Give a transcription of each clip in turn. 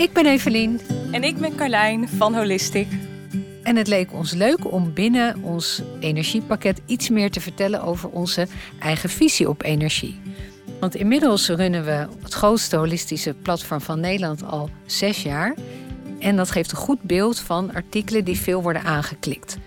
Ik ben Evelien. En ik ben Carlijn van Holistic. En het leek ons leuk om binnen ons energiepakket iets meer te vertellen over onze eigen visie op energie. Want inmiddels runnen we het grootste holistische platform van Nederland al zes jaar. En dat geeft een goed beeld van artikelen die veel worden aangeklikt.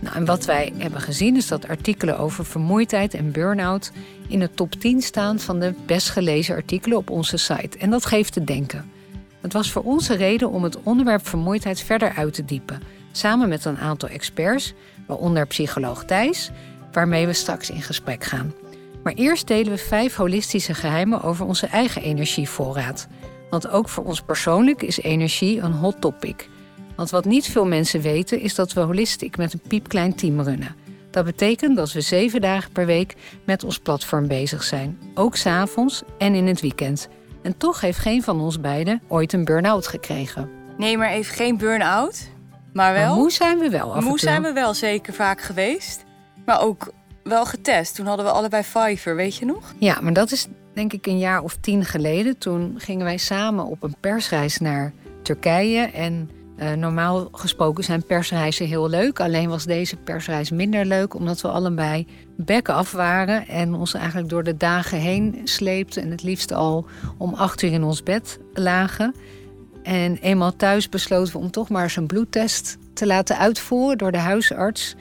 Nou, en wat wij hebben gezien is dat artikelen over vermoeidheid en burn-out in de top 10 staan van de best gelezen artikelen op onze site. En dat geeft te denken. Het was voor ons een reden om het onderwerp vermoeidheid verder uit te diepen. Samen met een aantal experts, waaronder psycholoog Thijs, waarmee we straks in gesprek gaan. Maar eerst delen we vijf holistische geheimen over onze eigen energievoorraad. Want ook voor ons persoonlijk is energie een hot topic. Want wat niet veel mensen weten is dat we holistisch met een piepklein team runnen. Dat betekent dat we zeven dagen per week met ons platform bezig zijn. Ook s'avonds en in het weekend. En toch heeft geen van ons beiden ooit een burn-out gekregen. Nee, maar even geen burn-out. Maar wel. moe zijn we wel. Af moe zijn we wel zeker vaak geweest. Maar ook wel getest. Toen hadden we allebei Fiverr, weet je nog? Ja, maar dat is denk ik een jaar of tien geleden. Toen gingen wij samen op een persreis naar Turkije. En uh, normaal gesproken zijn persreizen heel leuk. Alleen was deze persreis minder leuk, omdat we allebei bekken af waren en ons eigenlijk door de dagen heen sleepten. En het liefst al om acht uur in ons bed lagen. En eenmaal thuis besloten we om toch maar eens een bloedtest te laten uitvoeren door de huisarts.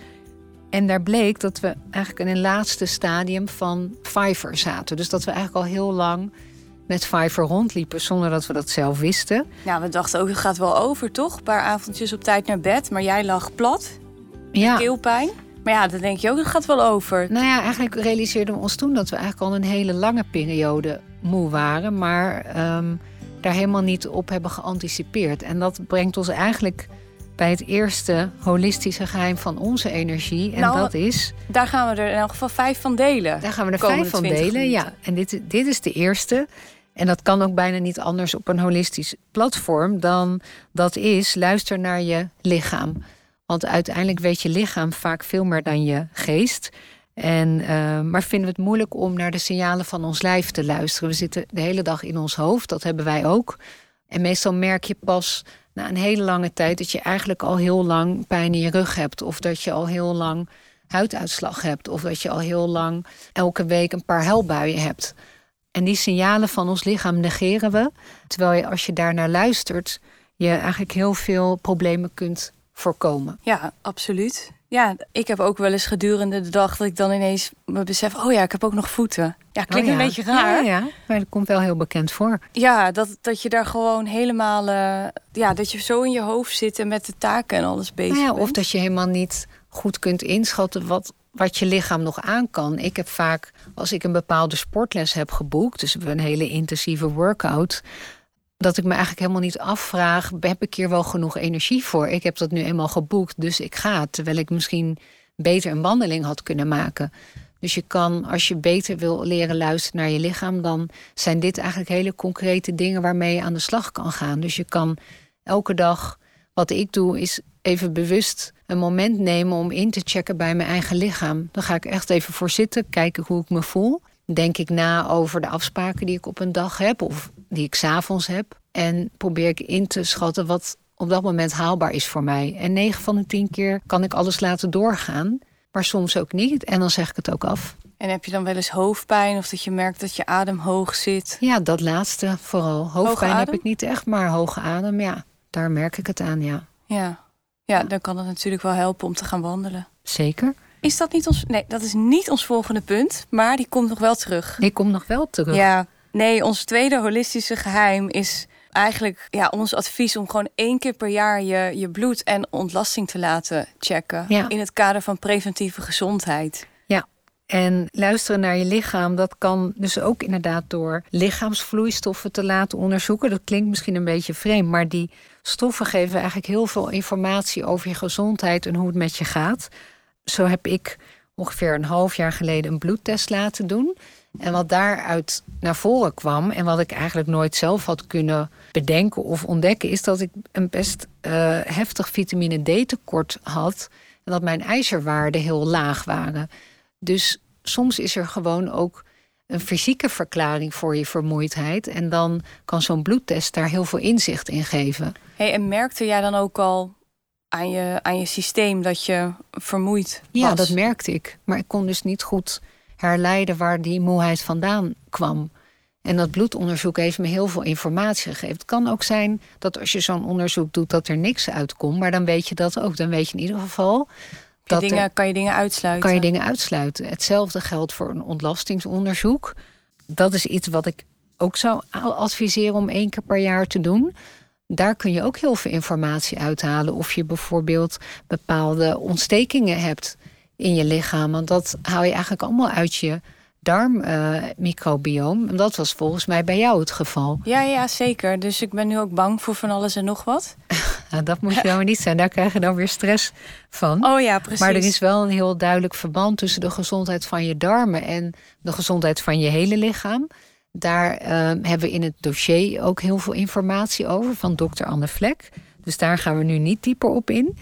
En daar bleek dat we eigenlijk in een laatste stadium van Fiverr zaten. Dus dat we eigenlijk al heel lang met Fiverr rondliepen zonder dat we dat zelf wisten. Ja, we dachten ook, het gaat wel over, toch? Een paar avondjes op tijd naar bed, maar jij lag plat. Ja. Keelpijn. Maar ja, dan denk je ook, het gaat wel over. Nou ja, eigenlijk realiseerden we ons toen dat we eigenlijk al een hele lange periode moe waren, maar ehm, daar helemaal niet op hebben geanticipeerd. En dat brengt ons eigenlijk bij het eerste holistische geheim van onze energie. En nou, dat is. Daar gaan we er in elk geval vijf van delen. Daar gaan we er vijf van delen, ja. En dit, dit is de eerste. En dat kan ook bijna niet anders op een holistisch platform dan dat is luister naar je lichaam. Want uiteindelijk weet je lichaam vaak veel meer dan je geest. En, uh, maar vinden we het moeilijk om naar de signalen van ons lijf te luisteren. We zitten de hele dag in ons hoofd, dat hebben wij ook. En meestal merk je pas na een hele lange tijd dat je eigenlijk al heel lang pijn in je rug hebt. Of dat je al heel lang huiduitslag hebt. Of dat je al heel lang elke week een paar huilbuien hebt. En die signalen van ons lichaam negeren we. Terwijl je als je daarnaar luistert, je eigenlijk heel veel problemen kunt voorkomen. Ja, absoluut. Ja, ik heb ook wel eens gedurende de dag dat ik dan ineens me besef: oh ja, ik heb ook nog voeten. Ja, klinkt oh een beetje raar. Ja, ja, maar dat komt wel heel bekend voor. Ja, dat, dat je daar gewoon helemaal, uh, ja, dat je zo in je hoofd zit en met de taken en alles bezig nou ja, bent. Of dat je helemaal niet goed kunt inschatten wat, wat je lichaam nog aan kan. Ik heb vaak, als ik een bepaalde sportles heb geboekt, dus een hele intensieve workout, dat ik me eigenlijk helemaal niet afvraag: heb ik hier wel genoeg energie voor? Ik heb dat nu eenmaal geboekt, dus ik ga. Terwijl ik misschien beter een wandeling had kunnen maken. Dus je kan, als je beter wil leren luisteren naar je lichaam, dan zijn dit eigenlijk hele concrete dingen waarmee je aan de slag kan gaan. Dus je kan elke dag, wat ik doe, is even bewust een moment nemen om in te checken bij mijn eigen lichaam. Dan ga ik echt even voor zitten, kijken hoe ik me voel. Denk ik na over de afspraken die ik op een dag heb of die ik s'avonds heb. En probeer ik in te schatten wat op dat moment haalbaar is voor mij. En 9 van de 10 keer kan ik alles laten doorgaan, maar soms ook niet. En dan zeg ik het ook af. En heb je dan wel eens hoofdpijn of dat je merkt dat je adem hoog zit? Ja, dat laatste vooral. Hoofdpijn heb ik niet echt, maar hoge adem, ja, daar merk ik het aan, ja. Ja. Ja, dan kan het natuurlijk wel helpen om te gaan wandelen. Zeker. Is dat niet ons. Nee, dat is niet ons volgende punt, maar die komt nog wel terug. Die komt nog wel terug. Ja, nee, ons tweede holistische geheim is eigenlijk ja, ons advies om gewoon één keer per jaar je, je bloed en ontlasting te laten checken. Ja. In het kader van preventieve gezondheid. En luisteren naar je lichaam, dat kan dus ook inderdaad door lichaamsvloeistoffen te laten onderzoeken. Dat klinkt misschien een beetje vreemd, maar die stoffen geven eigenlijk heel veel informatie over je gezondheid en hoe het met je gaat. Zo heb ik ongeveer een half jaar geleden een bloedtest laten doen. En wat daaruit naar voren kwam en wat ik eigenlijk nooit zelf had kunnen bedenken of ontdekken, is dat ik een best uh, heftig vitamine D tekort had en dat mijn ijzerwaarden heel laag waren. Dus soms is er gewoon ook een fysieke verklaring voor je vermoeidheid. En dan kan zo'n bloedtest daar heel veel inzicht in geven. Hey, en merkte jij dan ook al aan je, aan je systeem dat je vermoeid was? Ja, dat merkte ik. Maar ik kon dus niet goed herleiden waar die moeheid vandaan kwam. En dat bloedonderzoek heeft me heel veel informatie gegeven. Het kan ook zijn dat als je zo'n onderzoek doet dat er niks uitkomt, maar dan weet je dat ook. Dan weet je in ieder geval. Dat dingen, kan je dingen uitsluiten? Kan je dingen uitsluiten. Hetzelfde geldt voor een ontlastingsonderzoek. Dat is iets wat ik ook zou adviseren om één keer per jaar te doen. Daar kun je ook heel veel informatie uithalen. Of je bijvoorbeeld bepaalde ontstekingen hebt in je lichaam. Want dat haal je eigenlijk allemaal uit je darmmicrobioom. Uh, dat was volgens mij bij jou het geval. Ja, ja, zeker. Dus ik ben nu ook bang voor van alles en nog wat. nou, dat moet je nou niet zijn. Daar krijg je dan weer stress van. Oh ja, precies. Maar er is wel een heel duidelijk verband tussen de gezondheid van je darmen en de gezondheid van je hele lichaam. Daar uh, hebben we in het dossier ook heel veel informatie over van dokter Anne Vlek. Dus daar gaan we nu niet dieper op in.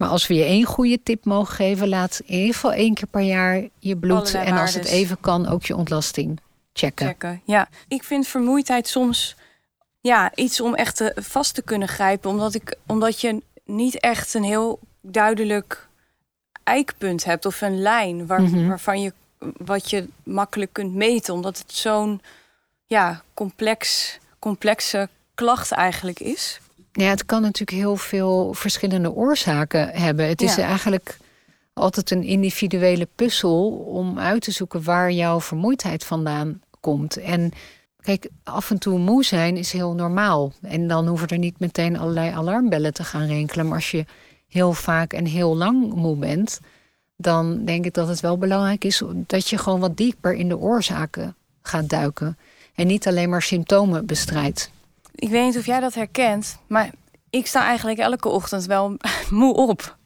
Maar als we je één goede tip mogen geven, laat in ieder geval één keer per jaar je bloed en als het even kan ook je ontlasting checken. checken. Ja, ik vind vermoeidheid soms ja, iets om echt te, vast te kunnen grijpen, omdat, ik, omdat je niet echt een heel duidelijk eikpunt hebt of een lijn waar, mhm. waarvan je wat je makkelijk kunt meten, omdat het zo'n ja, complex, complexe klacht eigenlijk is. Ja, het kan natuurlijk heel veel verschillende oorzaken hebben. Het is eigenlijk altijd een individuele puzzel om uit te zoeken waar jouw vermoeidheid vandaan komt. En kijk, af en toe moe zijn is heel normaal. En dan hoeven er niet meteen allerlei alarmbellen te gaan rinkelen. Maar als je heel vaak en heel lang moe bent, dan denk ik dat het wel belangrijk is dat je gewoon wat dieper in de oorzaken gaat duiken. En niet alleen maar symptomen bestrijdt. Ik weet niet of jij dat herkent, maar ik sta eigenlijk elke ochtend wel moe op.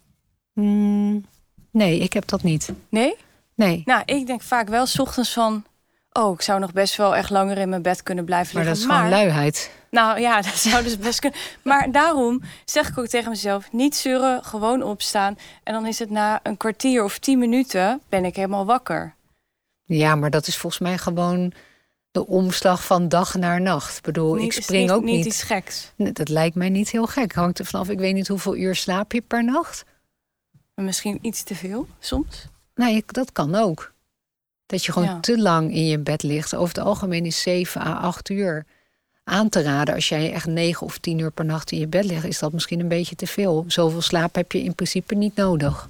Mm, nee, ik heb dat niet. Nee? Nee. Nou, ik denk vaak wel s ochtends van... oh, ik zou nog best wel echt langer in mijn bed kunnen blijven liggen. Maar dat is gewoon luiheid. Nou ja, dat zou dus best kunnen. Maar daarom zeg ik ook tegen mezelf... niet zeuren, gewoon opstaan. En dan is het na een kwartier of tien minuten... ben ik helemaal wakker. Ja, maar dat is volgens mij gewoon de omslag van dag naar nacht. Ik bedoel, ik spring niet, ook niet. Niet iets geks. Dat lijkt mij niet heel gek. Hangt er vanaf. Ik weet niet hoeveel uur slaap je per nacht. Misschien iets te veel soms. Nee, dat kan ook. Dat je gewoon te lang in je bed ligt. Over het algemeen is 7 à 8 uur aan te raden. Als jij echt 9 of 10 uur per nacht in je bed ligt, is dat misschien een beetje te veel. Zoveel slaap heb je in principe niet nodig.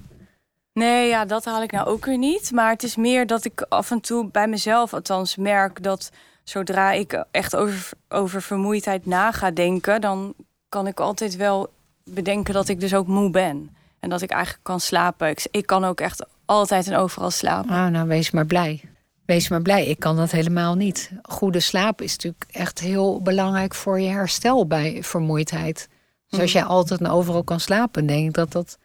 Nee, ja, dat haal ik nou ook weer niet. Maar het is meer dat ik af en toe bij mezelf althans merk dat zodra ik echt over, over vermoeidheid na ga denken, dan kan ik altijd wel bedenken dat ik dus ook moe ben. En dat ik eigenlijk kan slapen. Ik, ik kan ook echt altijd en overal slapen. Ah, nou, wees maar blij. Wees maar blij, ik kan dat helemaal niet. Goede slaap is natuurlijk echt heel belangrijk voor je herstel bij vermoeidheid. Dus als mhm. jij altijd en overal kan slapen, denk ik dat dat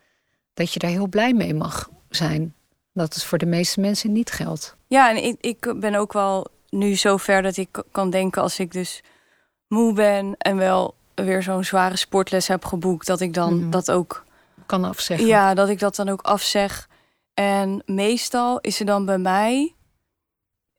dat je daar heel blij mee mag zijn. Dat het voor de meeste mensen niet geldt. Ja, en ik, ik ben ook wel nu zo ver dat ik kan denken als ik dus moe ben en wel weer zo'n zware sportles heb geboekt, dat ik dan mhm. dat ook kan afzeggen. Ja, dat ik dat dan ook afzeg. En meestal is er dan bij mij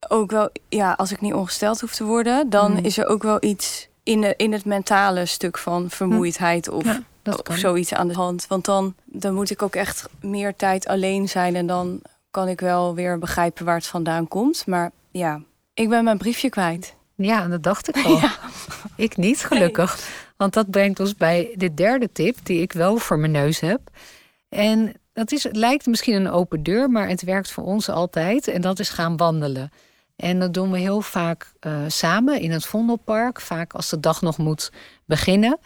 ook wel, ja, als ik niet ongesteld hoef te worden, dan mhm. is er ook wel iets in, de, in het mentale stuk van vermoeidheid of dat of zoiets aan de hand. Want dan, dan moet ik ook echt meer tijd alleen zijn. En dan kan ik wel weer begrijpen waar het vandaan komt. Maar ja, ik ben mijn briefje kwijt. Ja, dat dacht ik al. Ik niet, gelukkig. Want dat brengt ons bij de derde tip, die ik wel voor mijn neus heb. En dat is, het lijkt misschien een open deur, maar het werkt voor ons altijd. En dat is gaan wandelen. En dat doen we heel vaak uh, samen in het Vondelpark. Vaak als de dag nog moet beginnen.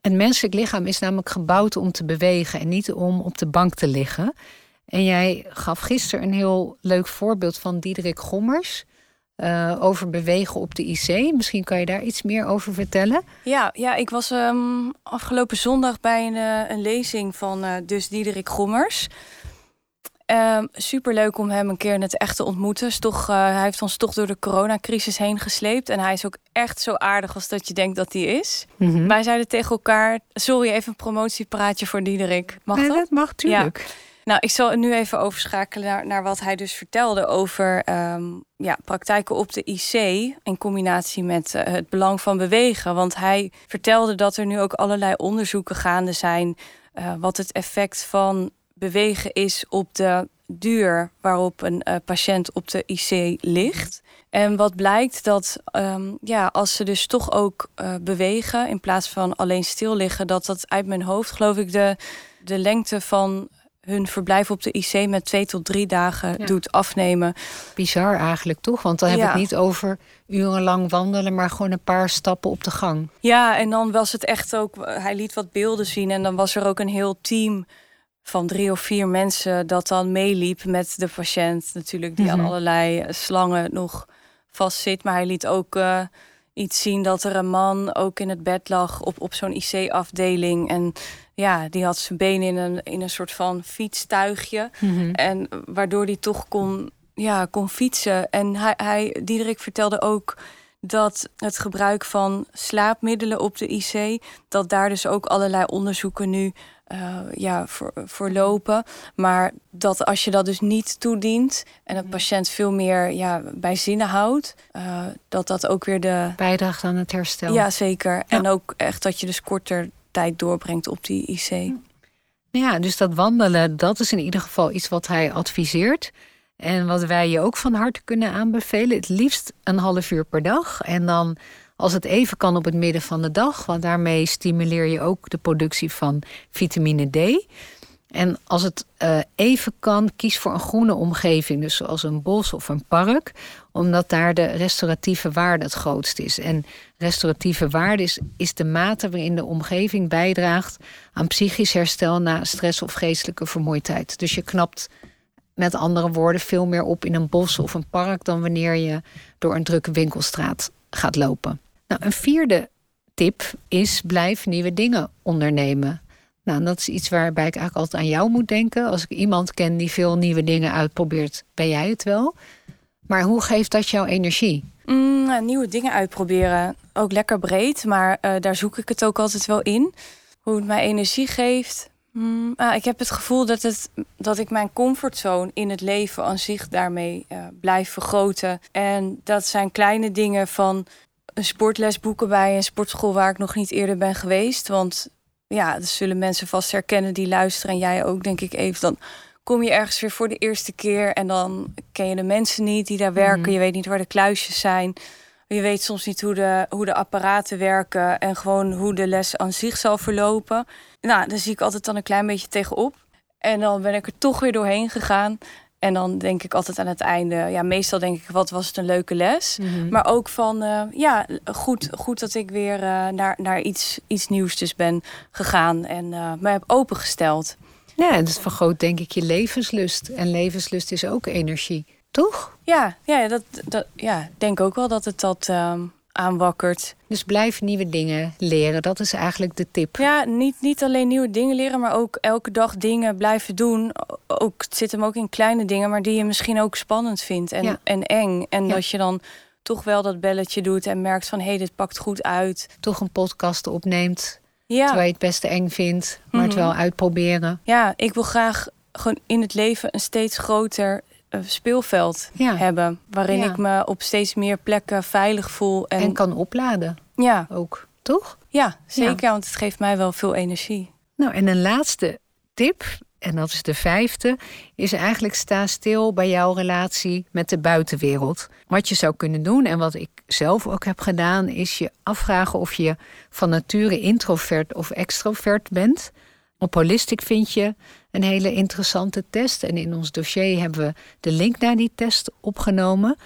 Het menselijk lichaam is namelijk gebouwd om te bewegen en niet om op de bank te liggen. En jij gaf gisteren een heel leuk voorbeeld van Diederik Gommers. Uh, over bewegen op de IC. Misschien kan je daar iets meer over vertellen. Ja, ja ik was um, afgelopen zondag bij een, uh, een lezing van uh, dus Diederik Gommers. Um, ehm, Super leuk om hem een keer in het echt te ontmoeten. toch, uh, hij heeft ons toch door de coronacrisis heen gesleept. En hij is ook echt zo aardig als dat je denkt dat hij is. Mm -hmm. Wij zeiden tegen elkaar: Sorry, even een promotiepraatje voor Diederik. Mag nee, dat? mag, tuurlijk. Nou, ik zal nu even overschakelen naar, naar wat hij dus vertelde over ehm, ja, praktijken op de IC in combinatie met eh, het belang van bewegen. Want hij vertelde dat er nu ook allerlei onderzoeken gaande zijn uh, wat het effect van bewegen is op de duur waarop een uh, patiënt op de IC ligt. En wat blijkt dat um, ja, als ze dus toch ook uh, bewegen in plaats van alleen stil liggen, dat dat uit mijn hoofd, geloof ik, de, de lengte van hun verblijf op de IC met twee tot drie dagen doet afnemen. Bizar eigenlijk, toch? Want dan hebben we het niet over urenlang wandelen, maar gewoon een paar stappen op de gang. Ja, en dan was het echt ook, hij liet wat beelden zien en dan was er ook een heel team van drie of vier mensen dat dan meeliep met de patiënt. Natuurlijk, die aan mhm. allerlei slangen nog vastzit. Maar hij liet ook uh, iets zien dat er een man ook in het bed lag op, op zo'n IC-afdeling. En ja, die had zijn been in een, in een soort van fietstuigje. Mhm. En waardoor hij toch kon, ja, kon fietsen. En hij, hij, Diederik vertelde ook dat het gebruik van slaapmiddelen op de IC, dat daar dus ook allerlei onderzoeken nu uh, ja, voor, voorlopen. Maar dat als je dat dus niet toedient en mhm. patiënt veel meer ja, bij zinnen houdt, uh, dat dat ook weer de. bijdraagt aan het herstel. Ja, zeker. En ook echt dat je dus korter tijd doorbrengt op die IC. Ja, dus dat wandelen, dat is in ieder geval iets wat hij adviseert. En wat wij je ook van harte kunnen aanbevelen, het liefst een half uur per dag. En dan als het even kan op het midden van de dag, want daarmee stimuleer je ook de productie van vitamine D. En als het uh, even kan, kies voor een groene omgeving, dus zoals een bos of een park, omdat daar de restauratieve waarde het grootst is. En restauratieve waarde is, is de mate waarin de omgeving bijdraagt aan psychisch herstel na stress of geestelijke vermoeidheid. Dus je knapt met andere woorden veel meer op in een bos of een park dan wanneer je door een drukke winkelstraat gaat lopen. Nou, een vierde tip is blijf nieuwe dingen ondernemen. Nou, dat is iets waarbij ik eigenlijk altijd aan jou moet denken. Als ik iemand ken die veel nieuwe dingen uitprobeert, ben jij het wel. Maar hoe geeft dat jouw energie? Mm, nou, nieuwe dingen uitproberen. Ook lekker breed, maar uh, daar zoek ik het ook altijd wel in. Hoe het mij energie geeft. Mm, ah, ik heb het gevoel dat, het, dat ik mijn comfortzone in het leven aan zich daarmee uh, blijf vergroten. En dat zijn kleine dingen van een sportles boeken bij een sportschool waar ik nog niet eerder ben geweest. Want ja, dat zullen mensen vast herkennen die luisteren. En jij ook, denk ik even. Dan kom je ergens weer voor de eerste keer. En dan ken je de mensen niet die daar werken. Mhm. Je weet niet waar de kluisjes zijn. Je weet soms niet hoe de, hoe de apparaten werken. En gewoon hoe de les aan zich zal verlopen. Nou, daar zie ik altijd dan een klein beetje tegenop. En dan ben ik er toch weer doorheen gegaan. En dan denk ik altijd aan het einde, ja, meestal denk ik, wat was het een leuke les. Mhm. Maar ook van, uh, ja, goed, goed dat ik weer uh, naar, naar iets, iets nieuws dus ben gegaan en uh, me heb opengesteld. Ja, en dat vergroot denk ik je levenslust. En levenslust is ook energie, toch? Ja, ja, dat, dat, ja denk ook wel dat het dat ehm, aanwakkert. Dus blijf nieuwe dingen leren. Dat is eigenlijk de tip. Ja, niet, niet alleen nieuwe dingen leren, maar ook elke dag dingen blijven doen. Ook, het zit hem ook in kleine dingen, maar die je misschien ook spannend vindt en, en eng. En dat je dan toch wel dat belletje doet en merkt van hé, hey, dit pakt goed uit. Toch een podcast opneemt. Ja. Terwijl je het beste eng vindt, maar het mhm. wel uitproberen. Ja, ik wil graag gewoon in het leven een steeds groter speelveld hebben. Waarin ik me op steeds meer plekken veilig voel. En, en kan opladen. Ja. Ook, toch? Ja, zeker. Want het geeft mij wel veel energie. Nou, en een laatste tip, en dat is de vijfde, is eigenlijk sta stil bij jouw relatie met de buitenwereld. Wat je zou kunnen doen en wat ik zelf ook heb gedaan, is je afvragen of je van nature introvert of extrovert bent. Op Holistic vind je een hele interessante test. En in ons dossier hebben we de link naar die test opgenomen.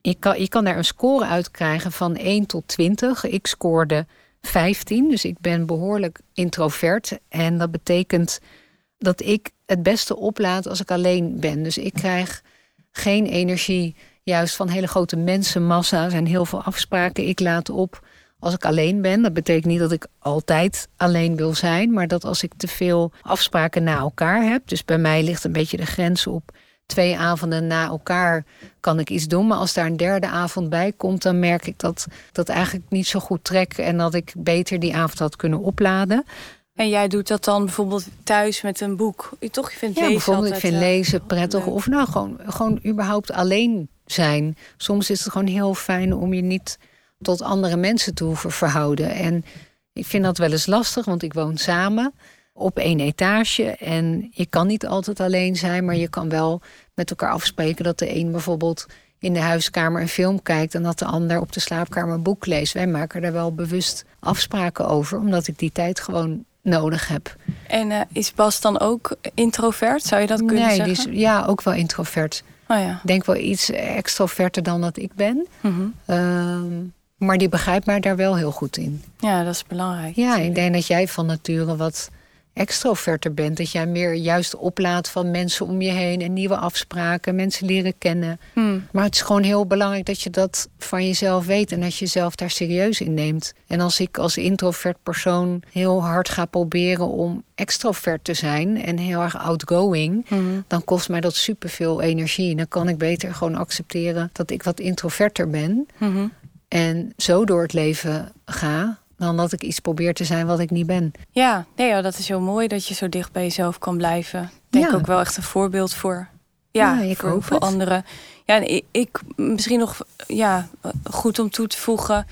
Je kan, je kan daar een score uit krijgen van 1 tot 20. Ik scoorde 15, dus ik ben behoorlijk introvert. En dat betekent dat ik het beste oplaad als ik alleen ben. Dus ik krijg geen energie juist van hele grote mensenmassa's en heel veel afspraken. Ik laat op als ik alleen ben. Dat betekent niet dat ik altijd alleen wil zijn, maar dat als ik te veel afspraken na elkaar heb. Dus bij mij ligt een beetje de grens op twee avonden na elkaar kan ik iets doen. Maar als daar een derde avond bij komt, dan merk ik dat dat eigenlijk niet zo goed trek en dat ik beter die avond had kunnen opladen. En jij doet dat dan bijvoorbeeld thuis met een boek? Je toch, je vindt ja, lezen bijvoorbeeld, altijd, ik vind uh, lezen prettig. Of nou, gewoon, gewoon überhaupt alleen zijn. Soms is het gewoon heel fijn om je niet tot andere mensen te hoeven verhouden. En ik vind dat wel eens lastig, want ik woon samen op één etage. En je kan niet altijd alleen zijn, maar je kan wel met elkaar afspreken dat de een bijvoorbeeld in de huiskamer een film kijkt en dat de ander op de slaapkamer een boek leest. Wij maken daar wel bewust afspraken over, omdat ik die tijd gewoon nodig heb. En uh, is Bas dan ook introvert? Zou je dat kunnen nee, zeggen? Nee, ja, ook wel introvert. Oh ja. Ik denk wel iets extroverter dan dat ik ben. Mm -hmm. uh, maar die begrijpt mij daar wel heel goed in. Ja, dat is belangrijk. Ja, ik denk dat jij van nature wat extroverter bent. Dat jij meer juist oplaat van mensen om je heen en nieuwe afspraken, mensen leren kennen. Hmm. Maar het is gewoon heel belangrijk dat je dat van jezelf weet en dat je jezelf daar serieus in neemt. En als ik als introvert persoon heel hard ga proberen om extrovert te zijn en heel erg outgoing, Hmm. dan kost mij dat superveel energie. En dan kan ik beter gewoon accepteren dat ik wat introverter ben. Mm-hmm. En zo door het leven ga, dan dat ik iets probeer te zijn wat ik niet ben. Ja, nee, ja, dat is heel mooi dat je zo dicht bij jezelf kan blijven. Ik denk Ja. ook wel echt een voorbeeld voor, ja, Ja, ik voor, hoop voor anderen. Ja, en ik, ik misschien nog ja, goed om toe te voegen.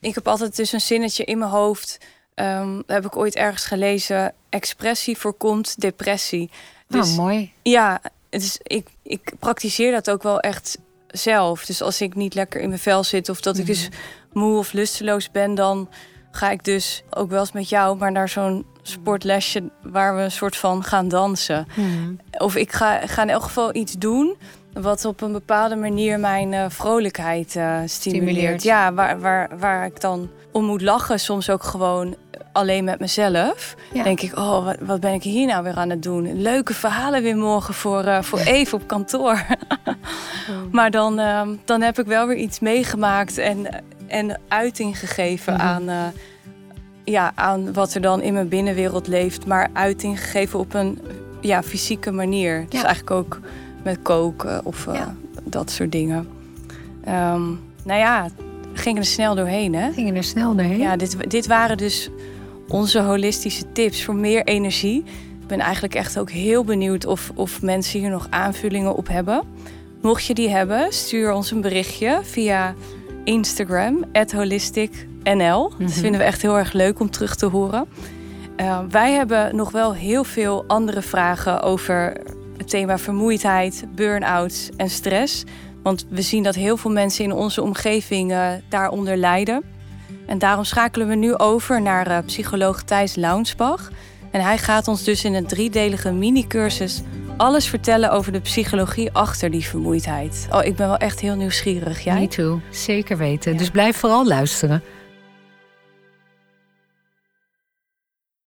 Ik heb altijd dus een zinnetje in mijn hoofd. Ehm, heb ik ooit ergens gelezen. Expressie voorkomt depressie. Dus nou, mooi. ja, dus ik, ik praktiseer dat ook wel echt zelf. Dus als ik niet lekker in mijn vel zit of dat ik dus moe of lusteloos ben, dan ga ik dus ook wel eens met jou, maar naar zo'n sportlesje waar we een soort van gaan dansen. Hmm. Of ik ga, ga in elk geval iets doen wat op een bepaalde manier mijn eh, vrolijkheid eh, stimuleert. Stimuleert. Ja, waar, waar, waar ik dan om moet lachen, soms ook gewoon alleen met mezelf. Ja. Denk ik, oh, wat, wat ben ik hier nou weer aan het doen? Leuke verhalen weer morgen voor, eh, voor Eve op kantoor. maar dan, ehm, dan heb ik wel weer iets meegemaakt en, en uiting gegeven Mhm. aan, eh, ja, aan wat er dan in mijn binnenwereld leeft. Maar uiting gegeven op een ja, fysieke manier. Dus eigenlijk ook met koken of eh, Ja. dat soort dingen. Ehm, nou ja, gingen er snel doorheen, hè? Gingen er snel doorheen. Ja, dit, dit waren dus onze holistische tips voor meer energie. Ik ben eigenlijk echt ook heel benieuwd of, of mensen hier nog aanvullingen op hebben. Mocht je die hebben, stuur ons een berichtje via Instagram, holisticnl. Dat Mhm. vinden we echt heel erg leuk om terug te horen. Uh, wij hebben nog wel heel veel andere vragen over het thema vermoeidheid, burn-outs en stress. Want we zien dat heel veel mensen in onze omgeving uh, daaronder lijden. En daarom schakelen we nu over naar uh, psycholoog Thijs Launsbach. En hij gaat ons dus in een driedelige mini-cursus alles vertellen over de psychologie achter die vermoeidheid. Oh, ik ben wel echt heel nieuwsgierig. Jij? Me too. Zeker weten. Dus blijf vooral luisteren.